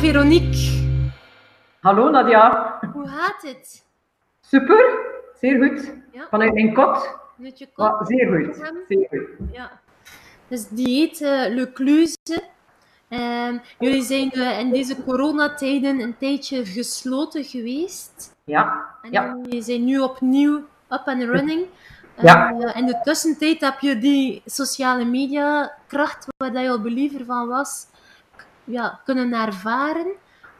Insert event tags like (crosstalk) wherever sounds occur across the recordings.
Veronique. Hallo Nadia. Hoe gaat het? Super, zeer goed. Ja. Vanuit mijn kot. Met je Ja, kop? zeer goed. Zeer goed. Ja. Dus dieet uh, Le Cluse. Ehm, jullie zijn eh, in deze coronatijden een tijdje gesloten geweest. Ja, En ja. jullie zijn nu opnieuw up and running. Ja. Eh, in de tussentijd heb je die sociale media kracht, waar dat je al believer van was, ja, kunnen ervaren.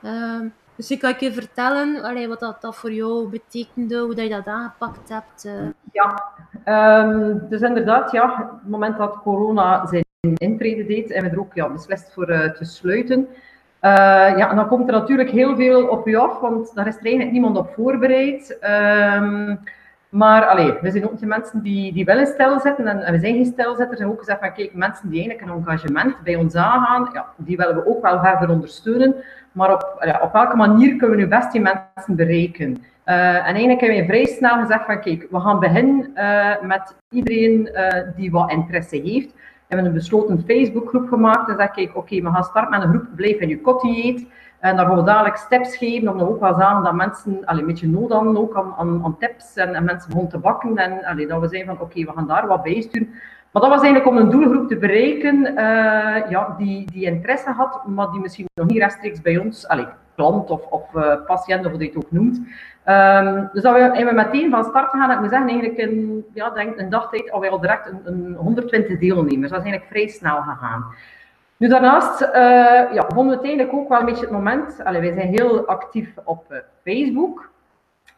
Ehm, dus ik kan je vertellen wat dat, dat voor jou betekende, hoe dat je dat aangepakt hebt. eh. ja. Ehm, dus inderdaad, ja, het moment dat corona zijn intrede deed, hebben we er ook ja, beslist voor eh, te sluiten. Eh, ja, en dan komt er natuurlijk heel veel op u af, want daar is er eigenlijk niemand op voorbereid. Ehm, maar allee, we zijn ook de mensen die, die wel in stijl zetten, en, we zijn geen stijlzetters. En ook gezegd van, kijk, mensen die eigenlijk een engagement bij ons aangaan, ja, die willen we ook wel verder ondersteunen. Maar op, ja, op welke manier kunnen we nu best die mensen bereiken? Eh, en eigenlijk hebben we vrij snel gezegd van, kijk, we gaan beginnen eh, met iedereen eh, die wat interesse heeft. We hebben een besloten Facebookgroep gemaakt. En kijk, oké, we gaan starten met een groep Blijf in je kot dieet. En daar gaan we dadelijk tips geven, om dan ook wel zeggen dat mensen allee, een beetje nood hadden ook aan, aan, aan tips en, en mensen begonnen te bakken. En allee, dat we zeiden van, oké, we gaan daar wat bij sturen. Maar dat was eigenlijk om een doelgroep te bereiken eh, ja, die, die interesse had, maar die misschien nog niet rechtstreeks bij ons, allee, klant of, of uh, patiënt, of hoe je het ook noemt. Um, dus dat we, en we meteen van start gaan, ik moet zeggen, eigenlijk in ja, denk een dagtijd alweer al direct een, een 120 deelnemers. Dat is eigenlijk vrij snel gegaan. Nu daarnaast uh, ja, vonden we eigenlijk ook wel een beetje het moment, allee, wij zijn heel actief op uh, Facebook,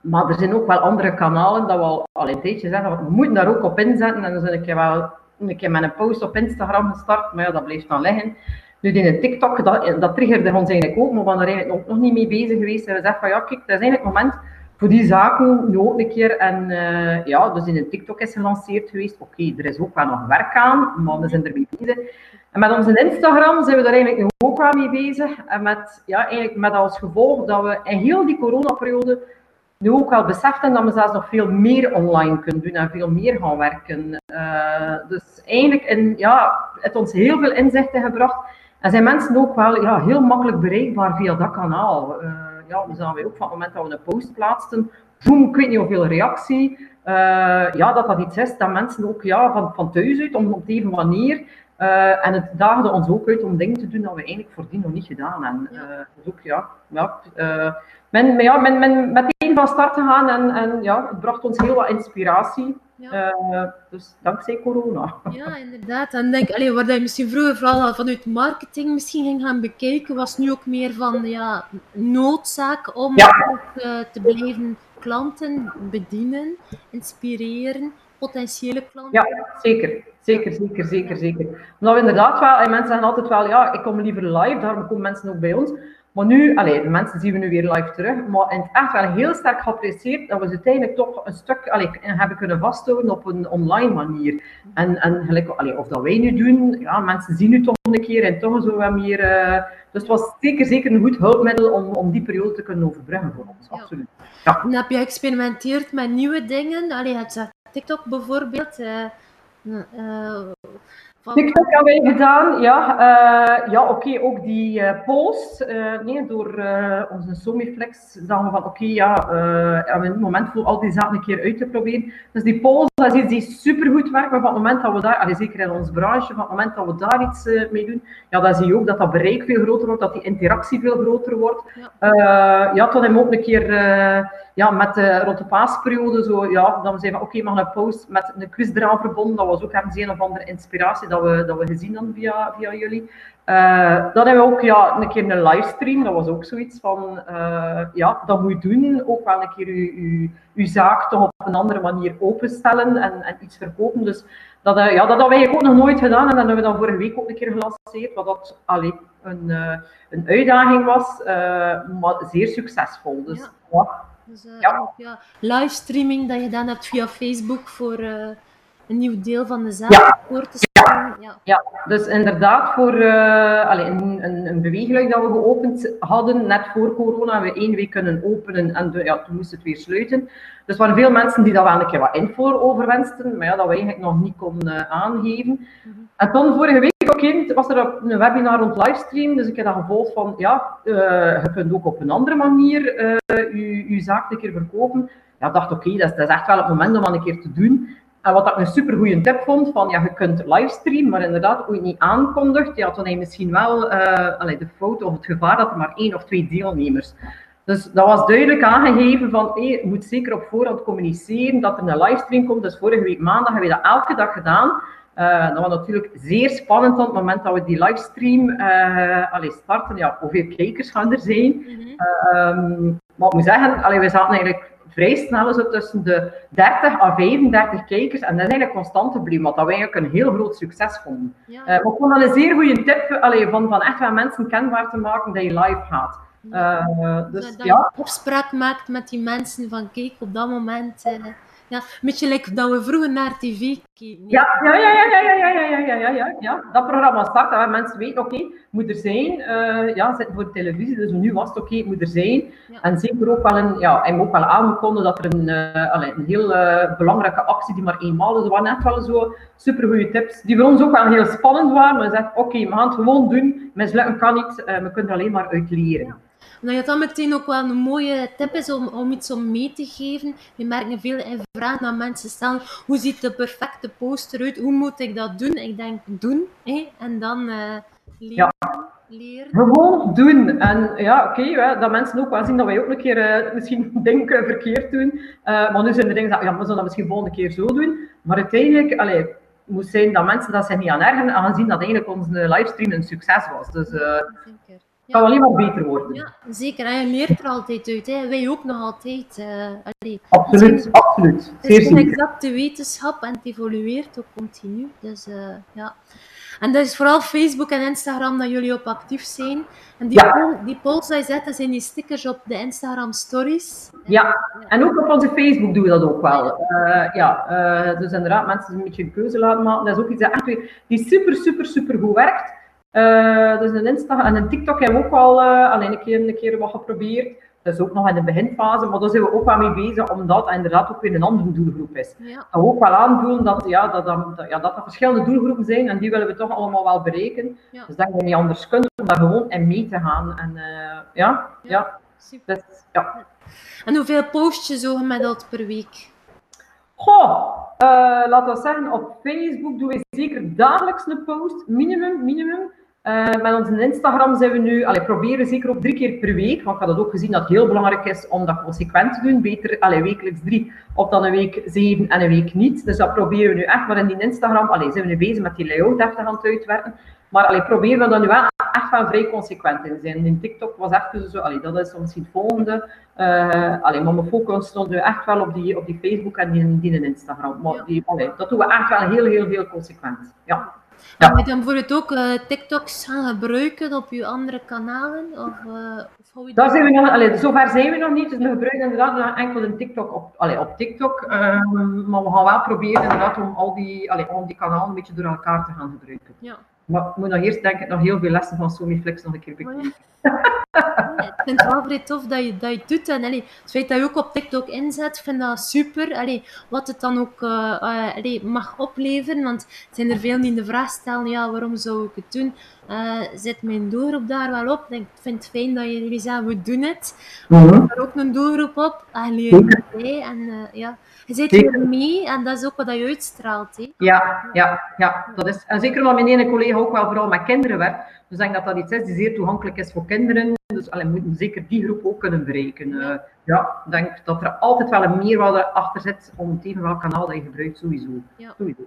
maar er zijn ook wel andere kanalen dat we al, al een tijdje zeggen, we moeten daar ook op inzetten en dan zijn ik wel een keer met een post op Instagram gestart, maar ja, dat bleef dan liggen. Nu een TikTok, dat, dat triggerde ons eigenlijk ook, maar we waren er nog, niet mee bezig geweest. En we zeggen van ja, kijk, dat is eigenlijk het moment voor die zaken nu ook een keer. En uh, ja, dus in TikTok is gelanceerd geweest. Oké, er is ook wel nog werk aan, maar we zijn ermee bezig. En met onze Instagram zijn we daar eigenlijk nu ook wel mee bezig. En met, ja, eigenlijk met als gevolg dat we in heel die coronaperiode nu ook wel beseften dat we zelfs nog veel meer online kunnen doen en veel meer gaan werken. Uh, dus eigenlijk, in, ja, het ons heel veel inzichten gebracht. En zijn mensen ook wel ja, heel makkelijk bereikbaar via dat kanaal. Uh, ja, we zagen ook van het moment dat we een post plaatsten, boem, ik weet niet hoeveel reactie. Uh, ja, dat dat iets is dat mensen ook ja, van, van thuis uit, om op deze manier. Uh, en het daagde ons ook uit om dingen te doen dat we eigenlijk voordien nog niet gedaan hebben. Ja. dus ook, ja, ja, men, men, ja men, men meteen van start gegaan en, en ja, het bracht ons heel wat inspiratie. Ja. Uh, dus dankzij corona. Ja, inderdaad. En denk, allee, waar je misschien vroeger vooral vanuit marketing misschien ging gaan bekijken, was nu ook meer van ja, noodzaak om ja. ook, uh, te blijven klanten bedienen, inspireren, potentiële klanten. Ja, zeker. Zeker, zeker, zeker, zeker. Omdat we inderdaad wel, en mensen zeggen altijd wel, ja, ik kom liever live, daarom komen mensen ook bij ons. Maar nu, allee, de mensen zien we nu weer live terug, maar in het echt wel heel sterk geapprecieerd dat we ze uiteindelijk toch een stuk allee, hebben kunnen vasthouden op een online manier. En, en gelijk, allee, of dat wij nu doen, ja, mensen zien nu toch een keer en toch zo wat meer. Uh, dus het was zeker, zeker een goed hulpmiddel om, om die periode te kunnen overbruggen voor ons, Ja. absoluut. Ja. En heb je geëxperimenteerd met nieuwe dingen? Allee, het zegt TikTok bijvoorbeeld. eh, eh, van- TikTok hebben wij gedaan, ja. eh, ja, oké, ook die eh post. eh, nee, door onze Somiflex zagen we van, oké, ja, hebben we in het moment voor al die zaken een keer uit te proberen. Dus die post, dat is iets die supergoed werkt, maar van het moment dat we daar, zeker in onze branche, van het moment dat we daar iets eh, mee doen, ja, dan zie je ook dat dat bereik veel groter wordt, dat die interactie veel groter wordt. Ja. Eh, ja, toen we ook een keer, eh, ja, met de, rond de paasperiode, zo, ja, dan zeiden we, oké, we gaan een post met een quiz eraan verbonden, dat was ook ergens een of andere inspiratie dat we, dat we gezien hadden via, via jullie. Eh, dan hebben we ook ja, een keer een livestream, dat was ook zoiets van, eh, ja, dat moet je doen, ook wel een keer je, je, zaak toch op een andere manier openstellen en, en iets verkopen. Dus dat, eh, ja, dat hebben wij ook nog nooit gedaan en dat hebben we dan vorige week ook een keer gelanceerd, wat dat allee, een, een uitdaging was, maar zeer succesvol. Dus, Ja. ja. Dus, Ja. livestreaming dat je gedaan hebt via Facebook voor een nieuw deel van de zaak Ja. voor te stellen. Ja. Ja, dus inderdaad voor uh, allee, een, een, een beweegluik dat we geopend hadden, net voor corona, hebben we één week kunnen openen en de, ja, toen moest het weer sluiten. Dus er waren veel mensen die daar wel een keer wat info over wensten, maar ja, dat we eigenlijk nog niet konden uh, aangeven. Mhm. En dan vorige week ook was er een webinar rond livestream, dus ik heb dat gevolgd van, ja, uh, je kunt ook op een andere manier uh, je, zaak een keer verkopen. Ja, ik dacht, oké, dat, dat, is echt wel het moment om dat een keer te doen. En wat ik een super goede tip vond, van ja, je kunt livestream, maar inderdaad ooit niet aankondigt, ja, dan heb je misschien wel uh, allee, de fout of het gevaar dat er maar één of twee deelnemers. Dus dat was duidelijk aangegeven van, hey, je moet zeker op voorhand communiceren dat er een livestream komt. Dus vorige week maandag hebben we dat elke dag gedaan. Uh, dat was natuurlijk zeer spannend op het moment dat we die livestream uh, allee, starten. Ja, hoeveel kijkers gaan er zijn? Mm -hmm. maar ik moet zeggen, allee, we zaten eigenlijk vrij snel zo tussen de 30 à 35 kijkers. En dat is eigenlijk constant gebleven, wat we eigenlijk een heel groot succes vonden. Ja. maar ik vond dat een zeer goede tip allee, van, van echt wel mensen kenbaar te maken dat je live gaat. Uh, dus, dat ja. je opspraak maakt met die mensen van kijk, op dat moment... Uh, ja, een beetje like dat we vroeger naar tv keken. Ja, ja, ja, ja, ja, ja, ja, ja, ja, ja, ja. Dat programma start, dat mensen weten, oké, okay, moet er zijn. Uh, ja, zit voor de televisie, dus nu was het oké, okay, moet er zijn. Ja. En zeker ook wel een, ja, en ook wel aangekondigd dat er een, uh, een heel uh, belangrijke actie die maar eenmaal is. Er waren net wel zo supergoeie tips, die voor ons ook wel heel spannend waren. Maar we zeiden, oké, okay, we gaan het gewoon doen. Mislukken kan niet, we kunnen er alleen maar uit leren. Ja omdat je dan meteen ook wel een mooie tip is om, om iets om mee te geven. We merken veel in vragen dat mensen stellen, hoe ziet de perfecte post eruit? Hoe moet ik dat doen? Ik denk, doen. Hè? En dan uh, leren. Ja. Leren. Gewoon doen. En ja, oké, okay, dat mensen ook wel zien dat wij ook een keer uh, misschien (laughs) denken verkeerd doen. Uh, maar nu zijn er dingen dat ja, we zullen dat misschien volgende keer zo doen. Maar uiteindelijk, allee, moet zijn dat mensen dat zich niet aan ergeren, aangezien dat eigenlijk onze livestream een succes was. Dus uh, het kan alleen maar beter worden. Ja, zeker. En je leert er altijd uit. Hè. Wij ook nog altijd. Uh, absoluut, het absoluut. Het is een exacte wetenschap en het evolueert ook continu. Dus uh, ja. En dat is vooral Facebook en Instagram dat jullie op actief zijn. En die, ja. die polls die zetten zijn die stickers op de Instagram stories. Ja, en ook op onze Facebook doen we dat ook wel. Uh, ja, uh, dus inderdaad, mensen een beetje een keuze laten maken. Dat is ook iets dat echt die super, super, super goed werkt. Uh, dus een Insta en een TikTok hebben we ook al uh, alleen een keer, een keer wat geprobeerd. Dat is ook nog in de beginfase, maar daar zijn we ook wel mee bezig, omdat dat inderdaad ook weer een andere doelgroep is. Ja. Dat we ook wel aanvoelen dat, ja, dat, dat, ja, dat er verschillende doelgroepen zijn en die willen we toch allemaal wel bereiken. Ja. Dus dat je niet anders kunt om daar gewoon in mee te gaan. En, uh, ja, ja, ja. Super. Dus, ja. En hoeveel post je zo gemiddeld per week? Goh, uh, laten we zeggen, op Facebook doen we zeker dagelijks een post, minimum, minimum. Uh, met onze Instagram zijn we nu, allee, proberen zeker ook drie keer per week, want ik had het ook gezien dat het heel belangrijk is om dat consequent te doen. Beter allee, wekelijks drie, of dan een week zeven en een week niet. Dus dat proberen we nu echt, maar in die Instagram allee, zijn we nu bezig met die layout even aan het uitwerken. Maar allee, proberen we dan nu wel echt wel vrij consequent in zijn. In TikTok was echt zo, allee, dat is misschien het volgende. Uh, allee, maar mijn focus stond nu echt wel op die, op die Facebook en die, die Instagram. Maar die, allee, dat doen we echt wel heel, heel, heel consequent. Ja. Ja. Ga je dan bijvoorbeeld ook uh, TikToks gaan gebruiken op je andere kanalen? Of, uh, of Daar zijn we nog, allee, zover zijn we nog niet. Dus we gebruiken inderdaad enkel een TikTok op, allee, op TikTok. Um, maar we gaan wel proberen inderdaad om al die, allee, om die kanalen een beetje door elkaar te gaan gebruiken. Ja. Maar ik moet nog eerst denk ik nog heel veel lessen van Somiflex nog een keer bekijken. (laughs) ik vind het wel vrij tof dat je dat je doet. En allee, het feit dat je ook op TikTok inzet, ik vind dat super. Allee, wat het dan ook uh, uh, allee, mag opleveren. Want er zijn er veel die in de vraag stellen, ja, waarom zou ik het doen? Uh, zet mijn doelgroep daar wel op? Ik vind het fijn dat jullie zeggen, we doen het. Mm -hmm. er ook een doelgroep op. En leer bij. En ja... Je zit hier mee en dat is ook wat je uitstraalt. Hè? Ja, ja, ja, dat is. En zeker omdat mijn ene collega ook wel vooral met kinderen werkt. Dus ik denk dat dat iets is die zeer toegankelijk is voor kinderen. Dus we moeten zeker die groep ook kunnen bereiken. Ja. Uh, ja, ik denk dat er altijd wel een meerwaarde achter zit om het even welk kanaal dat je gebruikt, sowieso. Ja. sowieso.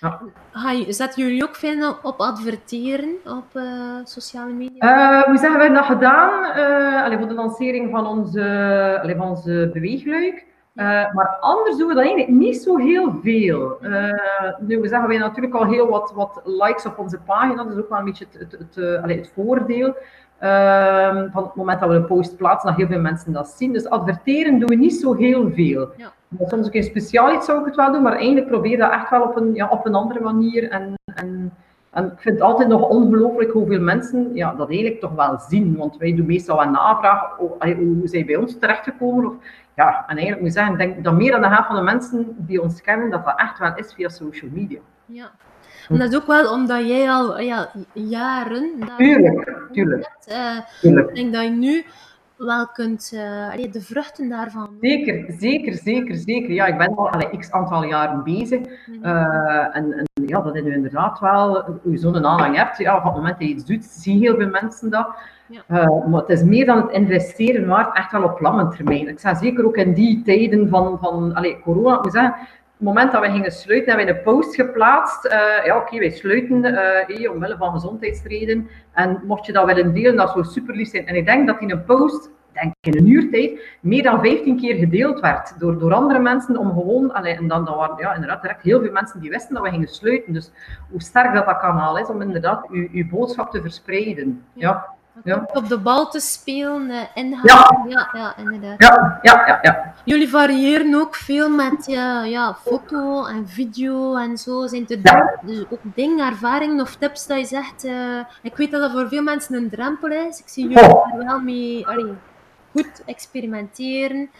Ja. Hi, zetten jullie ook veel op adverteren op uh, sociale media? Uh, hoe zeggen we dat gedaan? Uh, allee, voor de lancering van onze, allee, van onze beweegluik. Uh, maar anders doen we dat eigenlijk niet zo heel veel. Uh, nu, we zeggen wij natuurlijk al heel wat, wat likes op onze pagina, dat is ook wel een beetje het, het, het, uh, het voordeel. Ehm, van het moment dat we een post plaatsen, dat heel veel mensen dat zien. Dus adverteren doen we niet zo heel veel. Ja. Soms ook in speciaal iets zou ik het wel doen, maar eigenlijk probeer dat echt wel op een, ja, op een andere manier. En, en En ik vind het altijd nog ongelooflijk hoeveel mensen ja, dat eigenlijk toch wel zien. Want wij doen meestal een navraag hoe, hoe zij bij ons terechtgekomen. Of, ja, en eigenlijk moet ik zeggen, ik denk dat meer dan de helft van de mensen die ons kennen, dat dat echt wel is via social media. Ja. En dat is ook wel omdat jij al ja, jaren... Tuurlijk, tuurlijk. Uh, tuurlijk. Ik denk dat je nu wel kunt, uh, de vruchten daarvan. Zeker, zeker, zeker, zeker. Ja, ik ben al allee, x aantal jaren bezig. Uh, en, en, ja, dat is nu inderdaad wel, je zo'n aanhang hebt, ja, op het moment dat je iets doet, zien heel veel mensen dat. Ja. Uh, maar het is meer dan het investeren waard, echt wel op lange termijn. Ik zeg zeker ook in die tijden van, van allee, corona, ik moet zeggen, het moment dat we gingen sluiten, hebben we een post geplaatst. Uh, ja, oké, okay, wij sluiten uh, omwille van gezondheidsredenen. En mocht je dat willen delen, dat zou super lief zijn. En ik denk dat in een post, denk ik in een uurtijd, meer dan 15 keer gedeeld werd door, door andere mensen om gewoon, allee, en dan, dan waren ja, inderdaad direct heel veel mensen die wisten dat we gingen sluiten. Dus hoe sterk dat dat kanaal is om inderdaad uw, uw boodschap te verspreiden. ja. Ja. Op de bal te spelen, uh, inhoud. Ja. ja. Ja, inderdaad. Ja, ja, ja, ja. Jullie variëren ook veel met uh, ja, foto en video en zo. Zijn er ja. dus ook dingen, ervaringen of tips dat je zegt? Uh, ik weet dat dat voor veel mensen een drempel is. Ik zie jullie oh. er wel mee allee, goed experimenteren.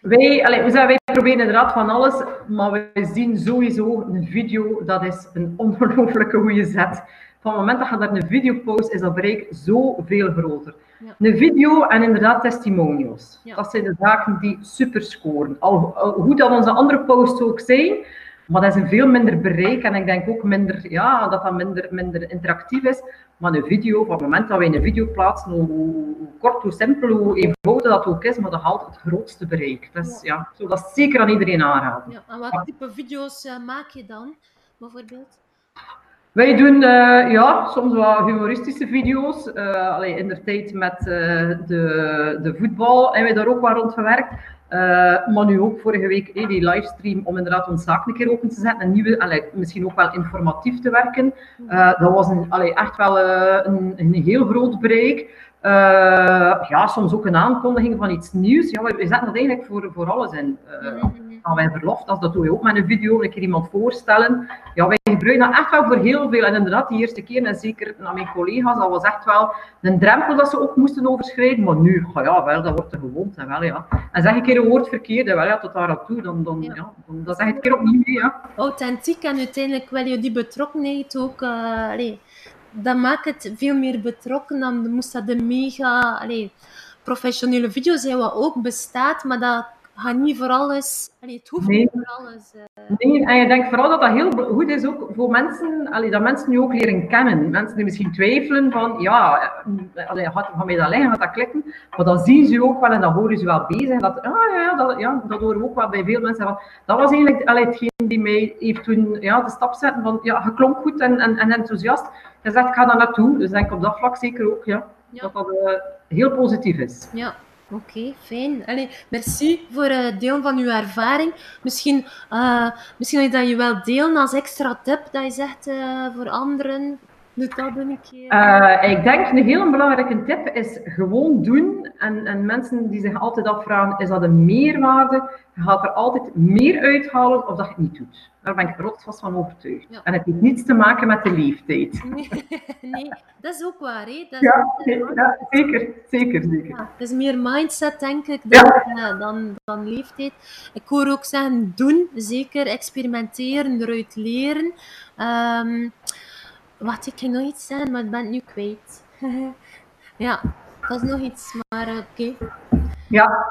wij, allee, wij proberen inderdaad van alles, maar we zien sowieso een video, dat is een (laughs) ongelooflijke goede zet van het moment dat je daar een video post, is dat bereik zoveel groter. Ja. Een video en inderdaad testimonials. Ja. Dat zijn de zaken die super scoren. Al, al, hoe dat onze andere posts ook zijn, maar dat is een veel minder bereik en ik denk ook minder, ja, dat dat minder, minder interactief is. Maar een video, op het moment dat wij een video plaatsen, hoe, hoe kort, hoe simpel, hoe eenvoudig dat ook is, maar dat haalt het grootste bereik. Dus, ja. ja zo, dat is zeker aan iedereen aanraden. Ja, en wat type video's uh, maak je dan, bijvoorbeeld? Wij doen uh, ja, soms wat humoristische video's. Uh, in de tijd met uh, de, de voetbal hebben we daar ook wat rond gewerkt. maar nu ook vorige week die livestream om inderdaad ons zaak een keer open te zetten. En nieuwe, allee, misschien ook wel informatief te werken. dat was een, echt wel een, een heel groot bereik. Ja, soms ook een aankondiging van iets nieuws. Ja, we zetten dat eigenlijk voor, voor alles in. gaan wij verlof, dat, dat doe je ook met een video, een keer iemand voorstellen. Ja, wij gebruiken dat echt wel voor heel veel. En inderdaad, die eerste keer, en zeker naar mijn collega's, dat was echt wel een drempel dat ze ook moesten overschrijden. Maar nu, ja, wel, dat wordt er gewoond. En, wel, ja. en zeg een keer een woord verkeerd, wel, ja, tot daar aan toe, dan, dan, ja. ja dan, dan zeg ik een keer opnieuw. Ja. Authentiek en uiteindelijk wil je die betrokkenheid ook... Uh, allez, dat maakt het veel meer betrokken dan moest dat de mega... Allez, professionele video zijn wat ook bestaat, maar dat gaat niet voor alles. Allee, het hoeft nee. niet voor alles. Uh... Nee, en je denkt vooral dat dat heel goed is ook voor mensen, allee, dat mensen nu ook leren kennen. Mensen die misschien twijfelen van, ja, allee, gaat van mij dat liggen, gaat dat klikken. Maar dan zien ze ook wel en dan horen ze wel bezig. Dat, ah, ja, dat, ja, dat horen we ook wel bij veel mensen. Van, dat was eigenlijk allee, hetgeen die mij heeft toen ja, de stap zetten van, ja, je klonk goed en, en, en enthousiast. Je zegt, ik ga daar naartoe. Dus denk ik op dat vlak zeker ook, ja, ja. dat dat uh, heel positief is. Ja. Oké, fijn. Allee, merci voor het uh, delen van uw ervaring. Misschien, uh, misschien dat je wel delen als extra tip dat je zegt uh, voor anderen. Dat een keer. ik denk een heel belangrijke tip is gewoon doen. En, en mensen die zich altijd afvragen, is dat een meerwaarde? Je gaat er altijd meer uithalen of dat je het niet doet. Daar ben ik rotsvast van overtuigd. Ja. En het heeft niets te maken met de leeftijd. (laughs) Nee, nee dat is ook waar. Hè? Dat ja, ja, zeker, zeker, zeker. Ja, het is meer mindset, denk ik, dan, dan, dan leeftijd. Ik hoor ook zeggen, doen, zeker, experimenteren, eruit leren. Um, wat, ik kan nog iets zeggen, maar ik ben het nu kwijt. (laughs) ja, dat is nog iets, maar uh, oké. Okay. Ja.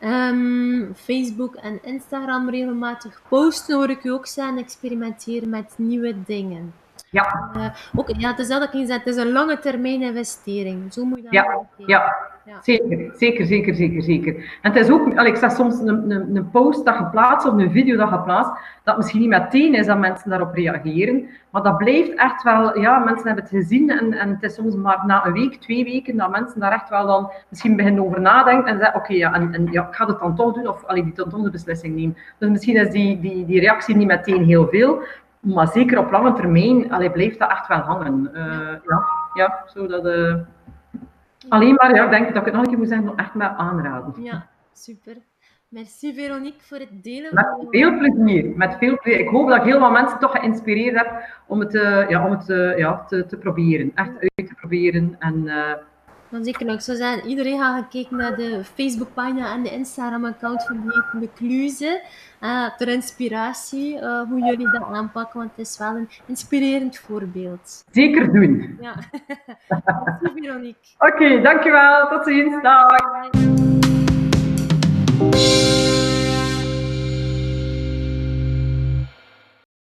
Um, Facebook en Instagram regelmatig posten, hoor ik u ook zeggen, experimenteren met nieuwe dingen. Ja. Uh, ook, ja, het is dat ik het is een lange termijn investering. Zo moet je dat ja. ja. Ja. Zeker, zeker, zeker, zeker, zeker. En het is ook, ik zeg soms een, een, een post dat je plaatst of een video dat je plaatst, dat misschien niet meteen is dat mensen daarop reageren, maar dat blijft echt wel, ja, mensen hebben het gezien en, en het is soms maar na een week, twee weken, dat mensen daar echt wel dan misschien beginnen over nadenken en zeggen, oké, okay, ja, en, en, ja, ik ga het dan toch doen, of allee, die dan toch de beslissing nemen. Dus misschien is die, die, die reactie niet meteen heel veel, maar zeker op lange termijn allee, blijft dat echt wel hangen. Uh, ja, ja, zo dat... Uh, Alleen maar, ja, ik denk dat ik het nog een keer moet zeggen, nog echt maar aanraden. Ja, super. Merci Veronique voor het delen. Met veel plezier. Met veel plezier. Ik hoop dat ik heel veel mensen toch geïnspireerd heb om het, uh, ja, om het ja, te, te proberen. Echt uit te proberen. En, Dan zeker nog. Ik zou zeggen, iedereen gaat gekeken naar de Facebookpagina en de Instagram-account van die de Kluze. ter inspiratie hoe jullie dat aanpakken, want het is wel een inspirerend voorbeeld. Zeker doen. Ja. (laughs) Merci Veronique. Oké, okay, dankjewel. Tot ziens. Dag.